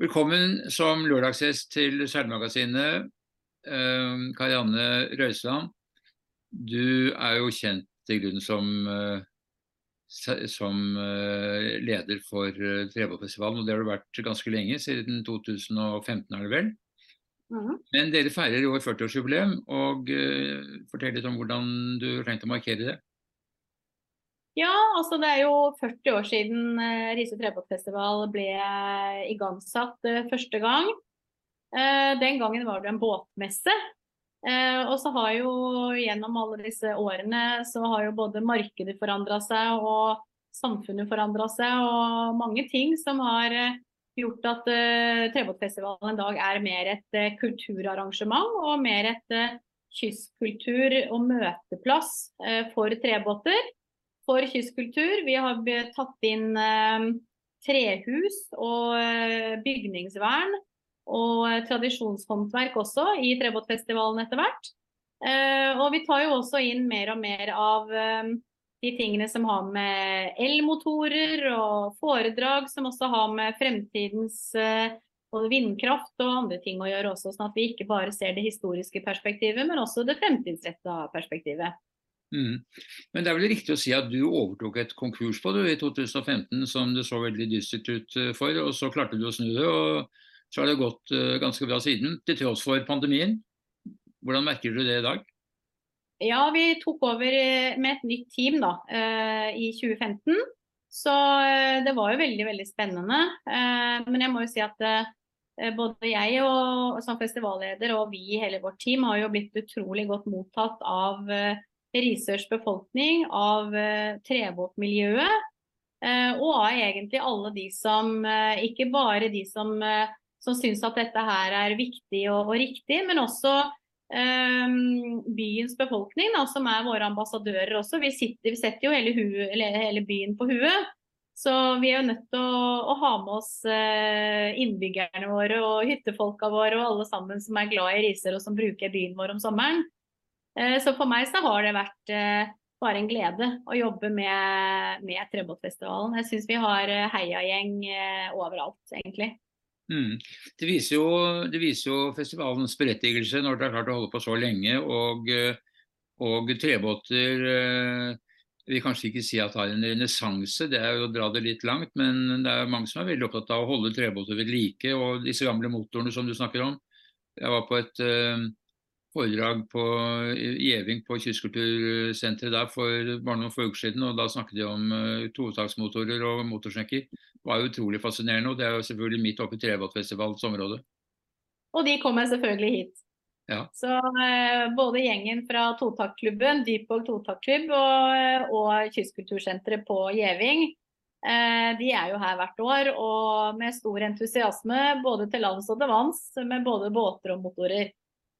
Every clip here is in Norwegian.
Velkommen som lørdagsgjest til Seilmagasinet, eh, Karianne Røisland. Du er jo kjent i grunnen som, eh, som eh, leder for eh, Trebåtfestivalen, og det har du vært ganske lenge, siden 2015 er det vel. Mhm. Men dere feirer i år 40-årsjubileum, og eh, fortell litt om hvordan du har tenkt å markere det. Ja, altså det er jo 40 år siden eh, Riise trebåtfestival ble igangsatt eh, første gang. Eh, den gangen var det en båtmesse. Og så har jo gjennom alle disse årene så har jo både markedet forandra seg og samfunnet forandra seg, og mange ting som har gjort at Trebåtfestivalen en dag er mer et kulturarrangement og mer et kystkultur- og møteplass for trebåter. For kystkultur. Vi har tatt inn eh, trehus og eh, bygningsvern og eh, tradisjonshåndverk også i Trebåtfestivalen etter hvert. Og vi tar jo også inn mer og mer av de tingene som har med elmotorer og foredrag, som også har med fremtidens både vindkraft og andre ting å gjøre også, sånn at vi ikke bare ser det historiske perspektivet, men også det fremtidsretta perspektivet. Mm. Men det er vel riktig å si at du overtok et konkursbo du, i 2015 som det så veldig dystert ut eh, for, og så klarte du å snu det, og så har det gått eh, ganske bra siden, til tross for pandemien. Hvordan merker du det i dag? Ja, vi tok over eh, med et nytt team da, i 2015. Så det var jo veldig, veldig spennende. Men jeg må jo si at både jeg og, som festivalleder og vi i hele vårt team har jo blitt utrolig godt mottatt av Risørs befolkning, av eh, trebåtmiljøet. eh, Og av egentlig alle de som, eh, ikke bare de som, som syns at dette her er viktig og, og riktig, men også eh, byens befolkning, da, som er våre ambassadører også. Vi, sitter, vi setter jo hele, huet, hele byen på huet. Så vi er jo nødt til å, å ha med oss innbyggerne våre og hyttefolka våre og alle sammen som er glad i Risør og som bruker byen vår om sommeren. Eh, så for meg så har det vært eh, bare en glede å jobbe med, med Trebåtfestivalen. Jeg syns vi har eh, heiagjeng overalt, egentlig. Mm. Det, viser jo, det viser jo festivalens berettigelse når dere har klart å holde på så lenge, og, og trebåter jeg vil kanskje ikke si at det har en renessanse, det er jo å dra det litt langt, men det er mange som er veldig opptatt av å holde trebåter ved like, og disse gamle motorene som du snakker om. Jeg var på et foredrag på Gjeving på Kystkultursenteret der for bare noen få uker siden, og da snakket de om uh, totaktsmotorer og motorsnekker. Det var utrolig fascinerende, og det er jo selvfølgelig midt oppe i Trebåtfestivalens område. Og de kommer selvfølgelig hit. Ja. Så uh, både gjengen fra Totaktklubben, Dypvåg Totaktklubb og, eh, og Kystkultursenteret på Gjeving, de er jo her hvert år og med stor entusiasme både til lands og til vanns med både båter og motorer.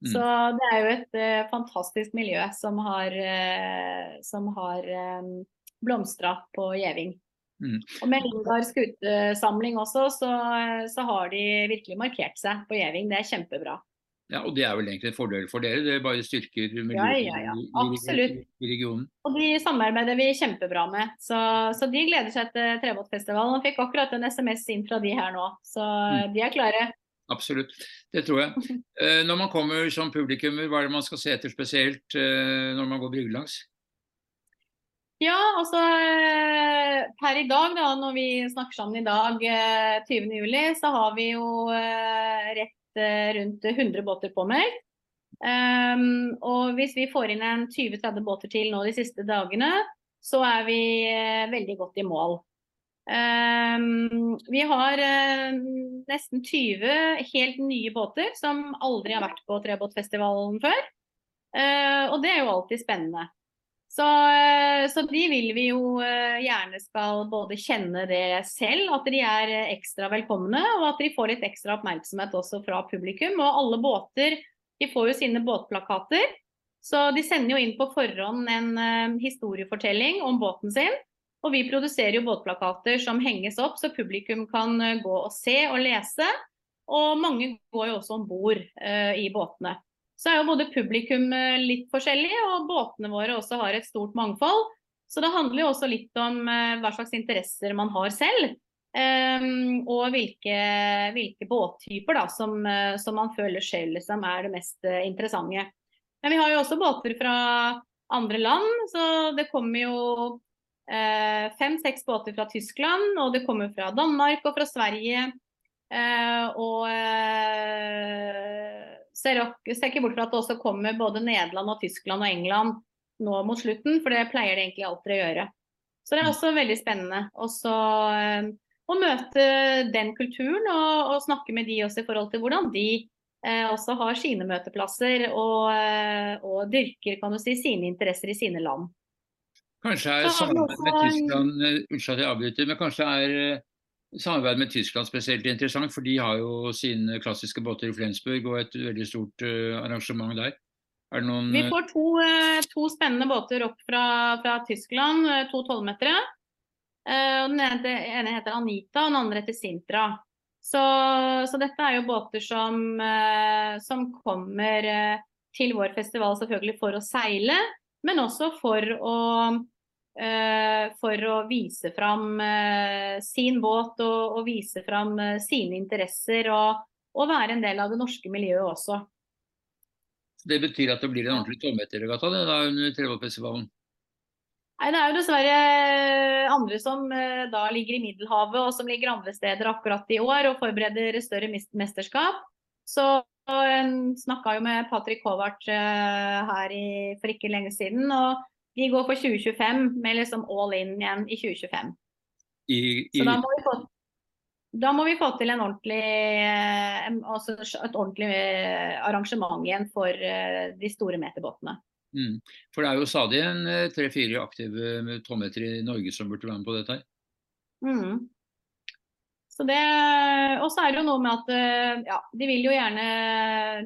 Mm. Så det er jo et uh, fantastisk miljø som har, uh, som har um, blomstra på Gjeving. Mm. Og med Lindar skutesamling også, så, så har de virkelig markert seg på Gjeving. Det er kjempebra. Ja, og det er vel egentlig en fordel for dere, det bare styrker miljøet Ja, ja, ja. Absolutt. i regionen. Og de samarbeider vi kjempebra med. Så, så de gleder seg til Trebåtfestivalen. Og fikk akkurat en SMS inn fra de her nå, så Mm. de er klare. Absolutt, det tror jeg. Eh, når man kommer som publikummer, hva er det man skal se etter spesielt eh, når man går bryggelangs? Ja, altså eh, per i dag, da, når vi snakker sammen i dag, eh, 20. juli, så har vi jo eh, rett eh, rundt 100 båter påmeldt. Um, og hvis vi får inn en 20-30 båter til nå de siste dagene, så er vi eh, veldig godt i mål. Um, vi har eh, nesten 20 helt nye båter som aldri har vært på Trebåtfestivalen før. Eh, og det er jo alltid spennende. Så, eh, så de vil vi jo gjerne skal både kjenne det selv, at de er ekstra velkomne, og at de får litt ekstra oppmerksomhet også fra publikum. Og alle båter de får jo sine båtplakater, så de sender jo inn på forhånd en historiefortelling om båten sin. Og vi produserer jo båtplakater som henges opp, så publikum kan eh, gå og se og lese. Og mange går jo også om bord eh, i båtene. Så er jo både publikum eh, litt forskjellig, og båtene våre også har et stort mangfold. Så det handler jo også litt om eh, hva slags interesser man har selv. Um, og hvilke, hvilke båttyper da, som, som, man føler selv liksom, er det mest interessante. Men vi har jo også båter fra andre land, så det kommer jo eh, fem-seks båter fra Tyskland, og det kommer fra Danmark og fra Sverige. Eh, og eh, ser, ikke bort fra at det også kommer både Nederland og Tyskland og England nå mot slutten, for det pleier det egentlig alltid å gjøre. Så det er også veldig spennende også, eh, å møte den kulturen og, og snakke med de også i forhold til hvordan de eh, også har sine møteplasser og, eh, og, dyrker kan du si, sine interesser i sine land. Kanskje er samarbeid med Tyskland eh, unnskyld at jeg avbryter, men kanskje er eh, samarbeid med Tyskland spesielt interessant, for de har jo sine klassiske båter i Flensburg og et veldig stort uh, arrangement der. Noen, Vi får to, to, spennende båter opp fra, fra Tyskland, to tolvmetere. Den ene heter Anita, og den andre heter Sintra. Så, så, dette er jo båter som, eh, som kommer eh, til vår festival selvfølgelig for å seile, men også for å, eh, for å vise fram sin båt og, og vise fram sine interesser. Og, og, være en del av det norske miljøet også. Det betyr at det blir en ordentlig tolvmeterregatta under Trevollfestivalen? Nei, Det er jo dessverre andre som eh, da ligger i Middelhavet og som ligger andre steder akkurat i år og forbereder større mesterskap. Så snakka jo med Patrick Håvart eh, her i, for ikke lenge siden. og de går for 2025 med liksom all in igjen i 2025. I, i... Så da må, få, da må, vi få, til en ordentlig, eh, altså et ordentlig arrangement igjen for de store meterbåtene. Mm. For det er jo stadig en eh, tre-fire aktive tolvmetere i Norge som burde være med på dette. Mm. Så det, Og så er det jo noe med at eh, ja, de vil jo gjerne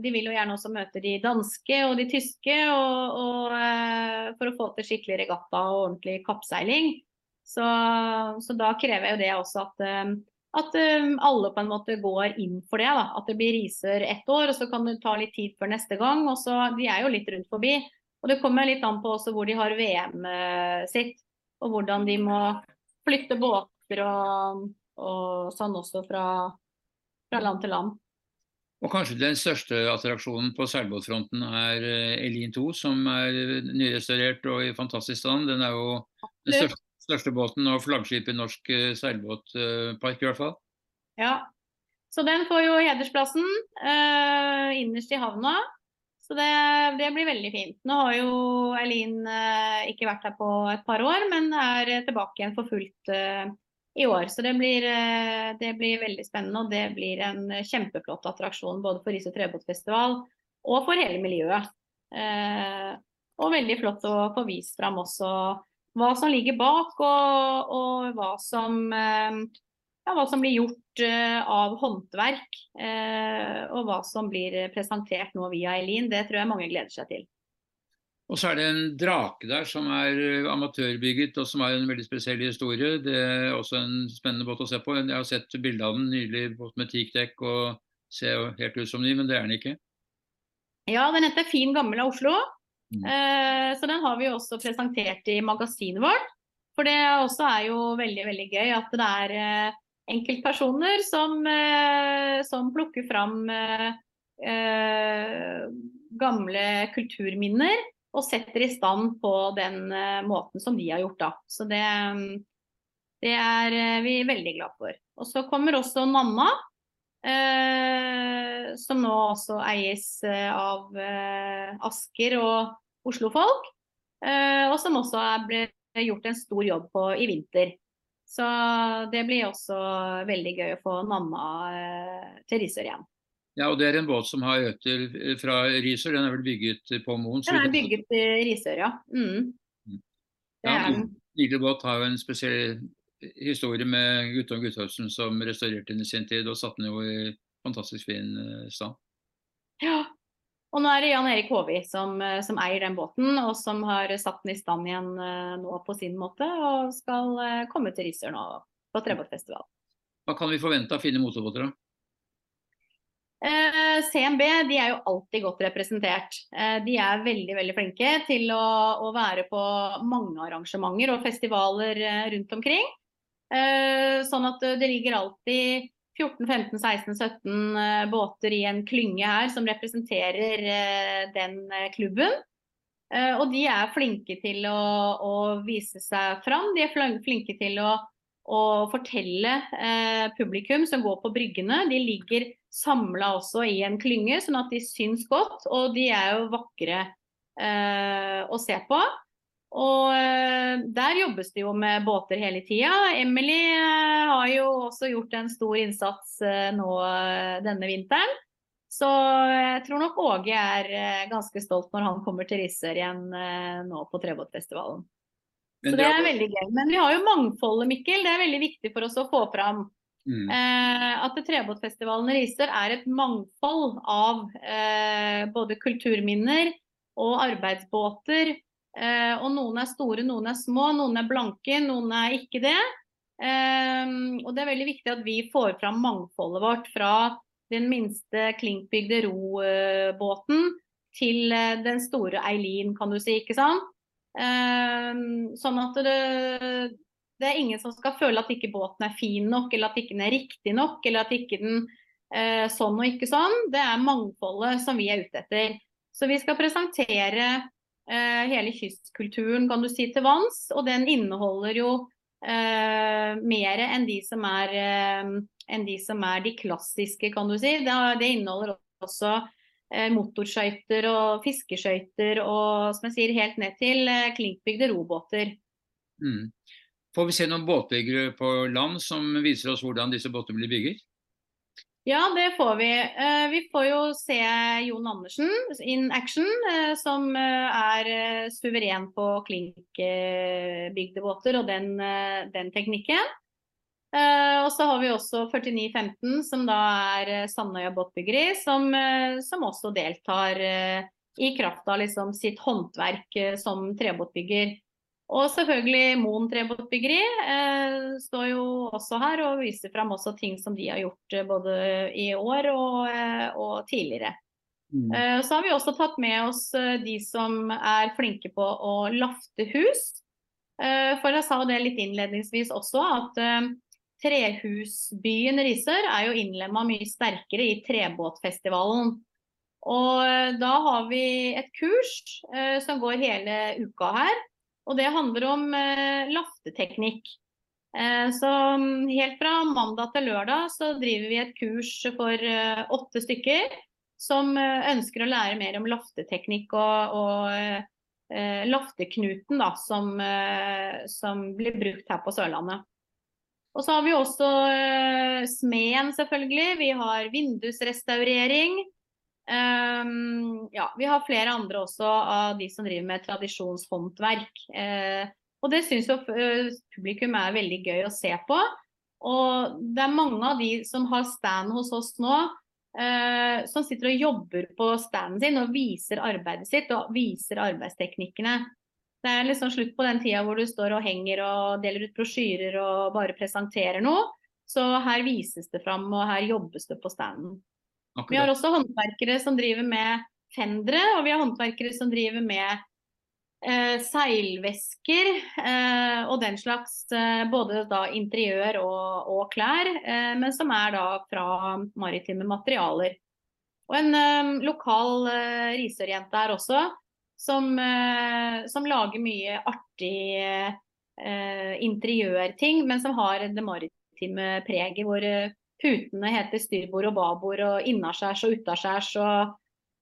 de vil jo gjerne også møte de danske og de tyske og, og, eh, for å få til skikkelig regatta og ordentlig kappseiling. Så, så da krever jo det også at, at alle på en måte går inn for det. Da. At det blir riser ett år, og så kan det ta litt tid før neste gang. og så, De er jo litt rundt forbi. Og Det kommer litt an på også hvor de har VM eh, sitt, og hvordan de må flytte båter og, og sånn også fra, fra, land til land. Og Kanskje den største attraksjonen på seilbåtfronten er eh, Elin 2, som er nyrestaurert og i fantastisk stand. Den er jo den største, største båten og flaggskipet i norsk eh, seilbåtpark i hvert fall. Ja, så den får jo hedersplassen uh, innerst i havna. Så det, det, blir veldig fint. Nå har jo Eileen eh, ikke vært her på et par år, men er tilbake igjen for fullt eh, i år. Så det blir, eh, det blir, veldig spennende, og det blir en kjempeflott attraksjon både for og trebåtfestival og for hele miljøet. Eh, og veldig flott å få vist fram også hva som ligger bak, og, og hva som eh, ja, hva som blir gjort uh, av håndverk, uh, og hva som blir presentert nå via Eileen. Det tror jeg mange gleder seg til. Og så er det en drake der som er eh, amatørbygget og som har en veldig spesiell historie. Det er også en spennende båt å se på. Jeg har sett bilde av den nylig, båt med teakdekk og ser helt ut som ny, men det er den ikke. Ja, den heter Fin gammel av Oslo. Mm. Uh, så den har vi også presentert i magasinet vårt. For det også er jo veldig veldig gøy at det er enkeltpersoner som, eh, som plukker fram eh, eh, gamle kulturminner og setter i stand på den måten som de har gjort. Da. Så det, det er vi veldig glad for. Og så kommer også Nanna, eh, som nå også eies av eh, Asker og Oslofolk. Eh, og som også ble gjort en stor jobb på i vinter. Så det blir også veldig gøy å få Nanna eh, til Risør igjen. Ja, og Det er en båt som har røtter fra Risør, den er vel bygget på Moen? Den er bygget i Risør, ja. Mm. mm. ja Nydelig båt har jo en spesiell historie med Guttorm Guttormsen som restaurerte den i sin tid og satte den jo i fantastisk fin eh, stand. Ja, og nå er det Jan Erik Håvi som, eh, som, eier den båten, og som har satt den i stand igjen nå på sin måte, og skal komme til Risør nå på Trebåtfestival. Hva kan vi forvente av fine motorbåter, da? Uh, CMB de er jo alltid godt representert. de er veldig veldig flinke til å, å, være på mange arrangementer og festivaler rundt omkring. Eh, sånn at det ligger alltid 14-15-16-17 båter i en klynge her som representerer eh, den eh, klubben. Og de er flinke til å, å vise seg fram. De er flinke til å, å fortelle eh, publikum som går på bryggene. De ligger samla også i en klynge, sånn at de syns godt. Og de er jo vakre eh, å se på. Og eh, der jobbes det jo med båter hele tida. Emily eh, har jo også gjort en stor innsats eh, nå denne vinteren. Så jeg tror nok Åge er ganske stolt når han kommer til Risør igjen nå på Trebåtfestivalen. Så det er veldig gøy. Men vi har jo mangfoldet, Mikkel. Det er veldig viktig for oss å få fram. Mm. Eh, at Trebåtfestivalen i Risør er et mangfold av eh, både kulturminner og arbeidsbåter Eh, og noen er store, noen er små, noen er blanke, noen er ikke det. Eh, og det er veldig viktig at vi får fram mangfoldet vårt fra den minste klinkbygde robåten til eh, den store Eileen, kan du si, ikke sant. sånn at det, det, er ingen som skal føle at ikke båten er fin nok, eller at ikke den er riktig nok, eller at ikke den sånn og ikke sånn. Det er mangfoldet som vi er ute etter. Så vi skal presentere Eh, hele kystkulturen kan du si til vanns. Og den inneholder jo eh, mer enn de, som er, eh, enn de som er de klassiske, kan du si. Det, det inneholder også eh, motorskøyter og fiskeskøyter og som jeg sier, helt ned til eh, klinkbygde robåter. Mm. Får vi se noen båtbyggere på land som viser oss hvordan disse båtene blir bygget? Ja, det får vi. Eh, vi får jo se Jon Andersen in action, eh, som eh, er suveren på klinkbygde båter og den, den teknikken. Og så har vi også 4915, som da er Sandøya båtbyggeri, som, som, også deltar i kraft av liksom sitt håndverk som trebåtbygger. Og selvfølgelig Moen trebåtbyggeri eh, står jo også her og viser fram også ting som de har gjort eh, både i år og, eh, og tidligere. Mm. Eh, så har vi også tatt med oss eh, de som er flinke på å lafte hus. Eh, for jeg sa det litt innledningsvis også, at trehusbyen Risør er jo innlemma mye sterkere i trebåtfestivalen. Og da har vi et kurs som går hele uka her og det handler om eh, lafteteknikk. Eh, så mm, helt fra mandag til lørdag så driver vi et kurs for eh, åtte stykker som eh, ønsker å lære mer om lafteteknikk og, og eh, lafteknuten da, som, eh, som, blir brukt her på Sørlandet. Og så har vi også smeden, selvfølgelig. Vi har vindusrestaurering. Um, ja, vi har flere andre også av de som driver med tradisjonshåndverk. Eh, og det syns jo uh, publikum er veldig gøy å se på. Og det er mange av de som har stand hos oss nå, eh, som sitter og jobber på standen sin og viser arbeidet sitt og viser arbeidsteknikkene. Det er liksom slutt på den tida hvor du står og henger og deler ut brosjyrer og bare presenterer noe. Så her vises det fram, og her jobbes det på standen. Akkurat. Vi har også håndverkere som driver med fendere, og vi har håndverkere som driver med eh, seilvesker eh, og den slags. Eh, både da interiør og, og klær, eh, men som er da fra maritime materialer. Og en eh, lokal eh, risørjente her også, som, som, lager mye artig interiørting, men som har det maritime preget. hvor Putene heter styrbord og babord og innaskjærs og utaskjærs og,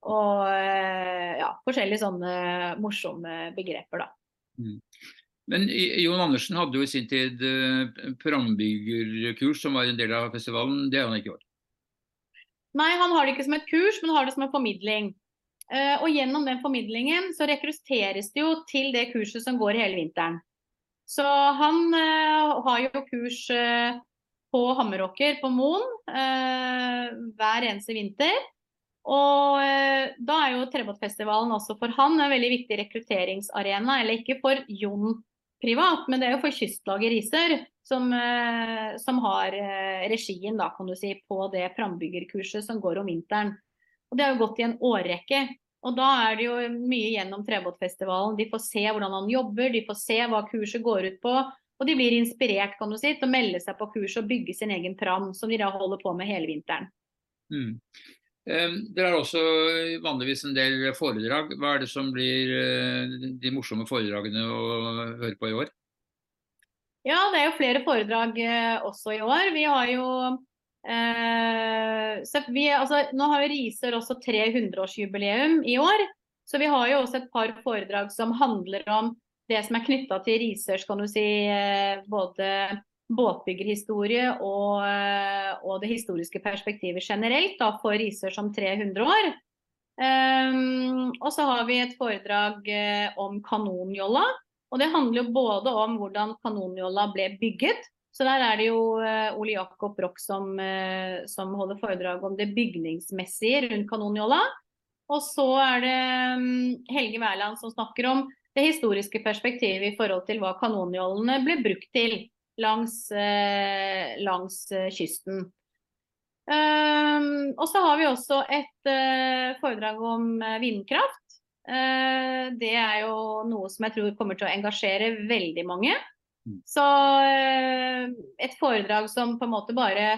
og eh, ja, forskjellige sånne morsomme begreper, da. Mm. Men Jon Andersen hadde jo i sin tid eh, programbyggerkurs som var en del av festivalen. Det har han ikke i år? Nei, han har det ikke som et kurs, men har det som en formidling. Eh, og gjennom den formidlingen så rekrutteres det jo til det kurset som går hele vinteren. Så han har jo kurs på Hammeråker på Moen eh, hver eneste vinter. Og eh, da er jo Trebåtfestivalen også for han en veldig viktig rekrutteringsarena. Eller ikke for Jon privat, men det er jo for Kystlaget Risør som, eh, som har eh, regien da, kan du si, på det frambyggerkurset som går om vinteren. Og Det har jo gått i en årrekke. Og da er det jo mye gjennom Trebåtfestivalen. De får se hvordan han jobber, de får se hva kurset går ut på. Og de blir inspirert kan du si, til å melde seg på kurs og bygge sin egen pram, som de da holder på med hele vinteren. Mm. Eh, dere har også vanligvis en del foredrag. Hva er det som blir eh, de morsomme foredragene å høre på i år? Ja, det er jo flere foredrag eh, også i år. Vi har jo eh, vi, altså, Nå har jo Risør også 300-årsjubileum i år. Så vi har jo også et par foredrag som handler om det som er knytta til Risørs kan du si, eh, både båtbyggerhistorie og, eh, og, det historiske perspektivet generelt da, for Risør som 300 år. Um, og så har vi et foredrag om kanonjolla, og det handler jo både om hvordan kanonjolla ble bygget. Så der er det jo uh, Ole Jakob Broch som, som, holder foredrag om det bygningsmessige rundt kanonjolla. Og så er det um, Helge Wærland som snakker om det historiske perspektivet i forhold til hva kanonjollene ble brukt til langs, uh, langs kysten. Um, og så har vi også et foredrag om vindkraft. Eh, det er jo noe som jeg tror kommer til å engasjere veldig mange. Mm. Så eh, et foredrag som på en måte bare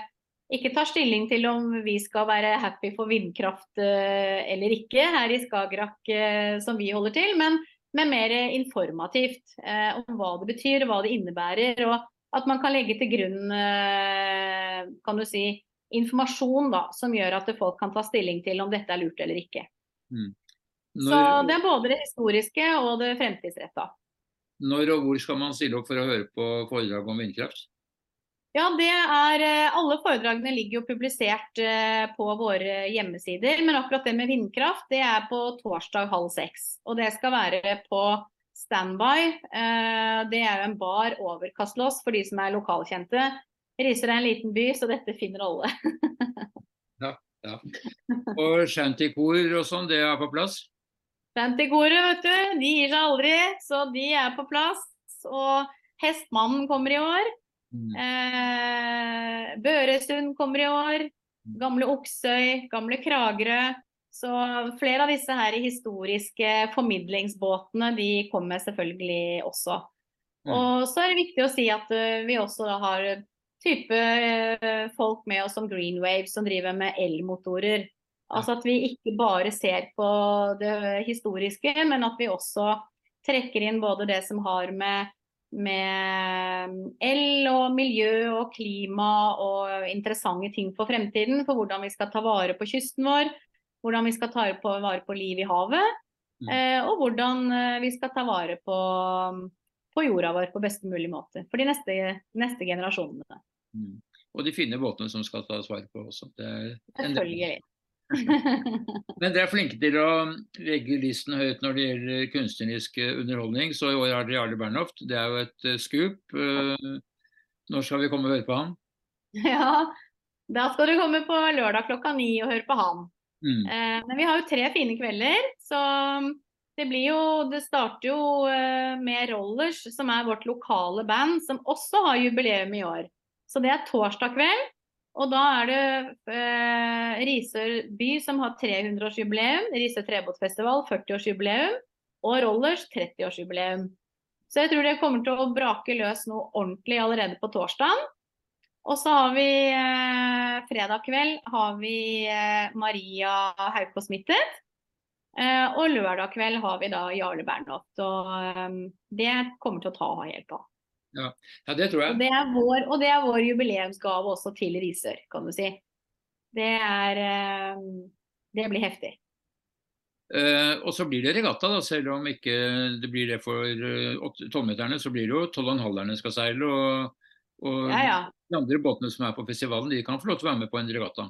ikke tar stilling til om vi skal være happy for vindkraft eh, eller ikke her i Skagerrak som vi holder til, men, men mer informativt om hva det betyr, hva det innebærer. og at man kan legge til grunn kan du si, informasjon da, som gjør at folk kan ta stilling til om dette er lurt eller ikke. Mm. Når, så det er både det historiske og det fremtidsretta. Når og hvor skal man stille opp for å høre på foredrag om vindkraft? Ja, det er, eh, Alle foredragene ligger jo publisert eh, på våre hjemmesider. Men akkurat det med vindkraft det er på torsdag halv seks. Og det skal være på standby. Eh, det er jo en bar over Kastlås for de som er lokalkjente. Risør er en liten by, så dette finner alle. ja, ja. Og shantykor og sånn, det er på plass? Fantykoret, vet du, de gir seg aldri, så de er på plass. Og Hestmannen kommer i år. Mm. Eh, Børesund kommer i år. Mm. Gamle Oksøy, gamle Kragerø. Så flere av disse her historiske formidlingsbåtene de kommer selvfølgelig også. Mm. Og så er det viktig å si at uh, vi også har type uh, folk med oss som Green Wave som driver med elmotorer. Altså at vi ikke bare ser på det historiske, men at vi også trekker inn både det som har med, med el og miljø og klima og interessante ting for fremtiden. For hvordan vi skal ta vare på kysten vår, hvordan vi skal ta vare på liv i havet. Mm. Eh, og hvordan eh, vi skal ta vare på, på, jorda vår på best mulig måte for de neste, neste generasjonene. Mm. Og de fine båtene som skal tas vare på også. Selvfølgelig. Men dere er flinke til å legge listen høyt når det gjelder kunstnerisk underholdning. Så i år har dere Jarle Bernhoft. Det er jo et skup. når skal vi komme og høre på ham? Ja, da skal du komme på lørdag klokka ni og høre på han. Mm. Uh, men vi har jo tre fine kvelder, så det blir jo Det starter jo med Rollers, som er vårt lokale band, som også har jubileum i år. Så det er torsdag kveld. Og da er det eh, Risør by som har 300-årsjubileum, Risør trebåtfestival 40-årsjubileum og Rollers 30-årsjubileum. Så jeg tror det kommer til å brake løs noe ordentlig allerede på torsdag. Og så har vi eh, fredag kveld har vi eh, Maria Haukås Smittet. Eh, og lørdag kveld har vi da Jarle Bernhoft. Og eh, det kommer til å ta helt av. Ja. ja, det tror jeg. Og det, vår, og det, er vår, jubileumsgave også til Risør, kan du si. Det er eh, Det blir heftig. Uh, og så blir det regatta, da, selv om ikke det blir det for uh, tolvmeterne. Så blir det jo tolv-og-en-halverne skal seile. Og, og ja, ja. De andre båtene som er på festivalen, de kan få lov til å være med på en regatta.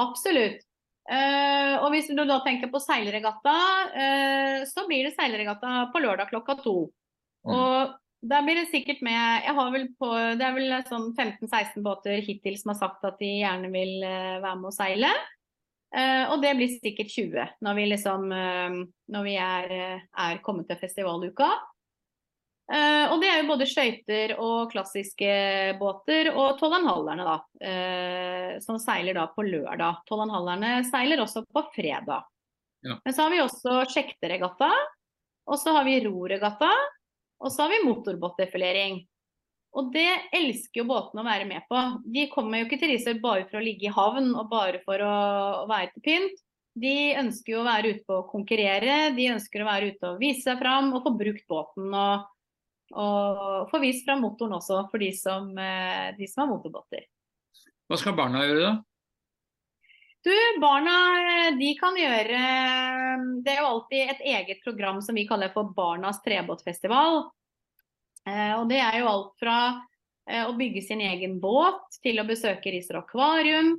Absolutt. Uh, og hvis du da tenker på seilregatta, uh, så blir det seilregatta på lørdag klokka to. Mm. Og da blir det sikkert med jeg har vel på, Det er vel sånn 15-16 båter hittil som har sagt at de gjerne vil uh, være med å seile. Uh, og det blir sikkert 20 når vi, liksom, uh, når vi er, er, kommet til festivaluka. Og det er jo både skøyter og klassiske båter, og tolvanhalverne, da. som seiler da på lørdag. Tolvanhalverne seiler også på fredag. Ja. Men så har vi også sjekteregatta. Og så har vi roregatta. Og så har vi motorbåtdefilering. Og det elsker jo båtene å være med på. De kommer jo ikke til Risør bare for å ligge i havn og bare for å, å være til pynt. De ønsker jo å være ute å konkurrere, de ønsker å være ute og vise seg fram og få brukt båten. Og, og få vist fram motoren også for de som, eh, de som har motorbåter. Hva skal barna gjøre da? Du, barna de kan gjøre Det er jo alltid et eget program som vi kaller for Barnas trebåtfestival. Eh, og det er jo alt fra eh, å bygge sin egen båt til å besøke Risør akvarium.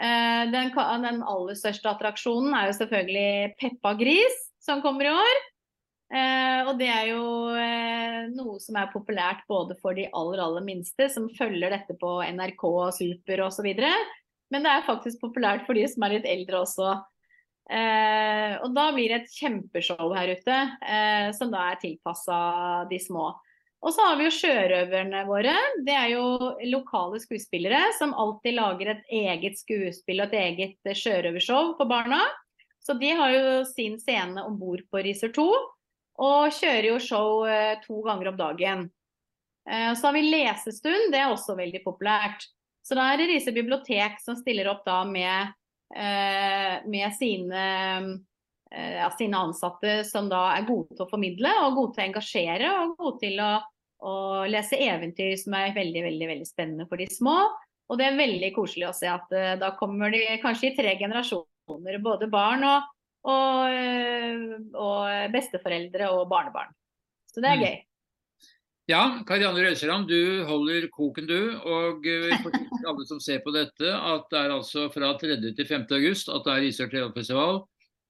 Eh, den, den, aller største attraksjonen er jo selvfølgelig Peppa Gris, som kommer i år. og det er jo som er populært både for de aller, aller minste, som følger dette på NRK Super osv. Men det er faktisk populært for de som er litt eldre også. Eh, og da blir det et kjempeshow her ute, eh, som da er tilpassa de små. Og så har vi jo sjørøverne våre. Det er jo lokale skuespillere som alltid lager et eget skuespill og et eget eh, sjørøvershow for barna. Så de har jo sin scene om bord på Risør 2, og kjører jo show eh, to ganger om dagen. Eh, så har vi lesestund, det er også veldig populært. Så da er det Riise bibliotek som stiller opp da med, med sine ja, sine ansatte som da er gode til å formidle og gode til å engasjere og gode til å å lese eventyr som er veldig, veldig, veldig spennende for de små. Og det er veldig koselig å se at da kommer de kanskje i tre generasjoner, både barn og, og, uh, og besteforeldre og barnebarn. Så det er mm. gøy. Ja, Karianne Røiseland, du holder koken du. Og for alle som ser på dette, at det er altså fra 3. til 5. august at det er Risør Festival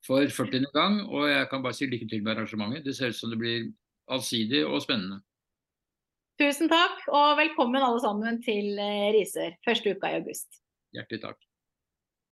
for 40. gang. Og jeg kan bare si lykke til med arrangementet. Det ser ut som det blir allsidig og spennende. Tusen takk, og velkommen alle sammen til eh, Risør første uka i august. Hjertelig takk.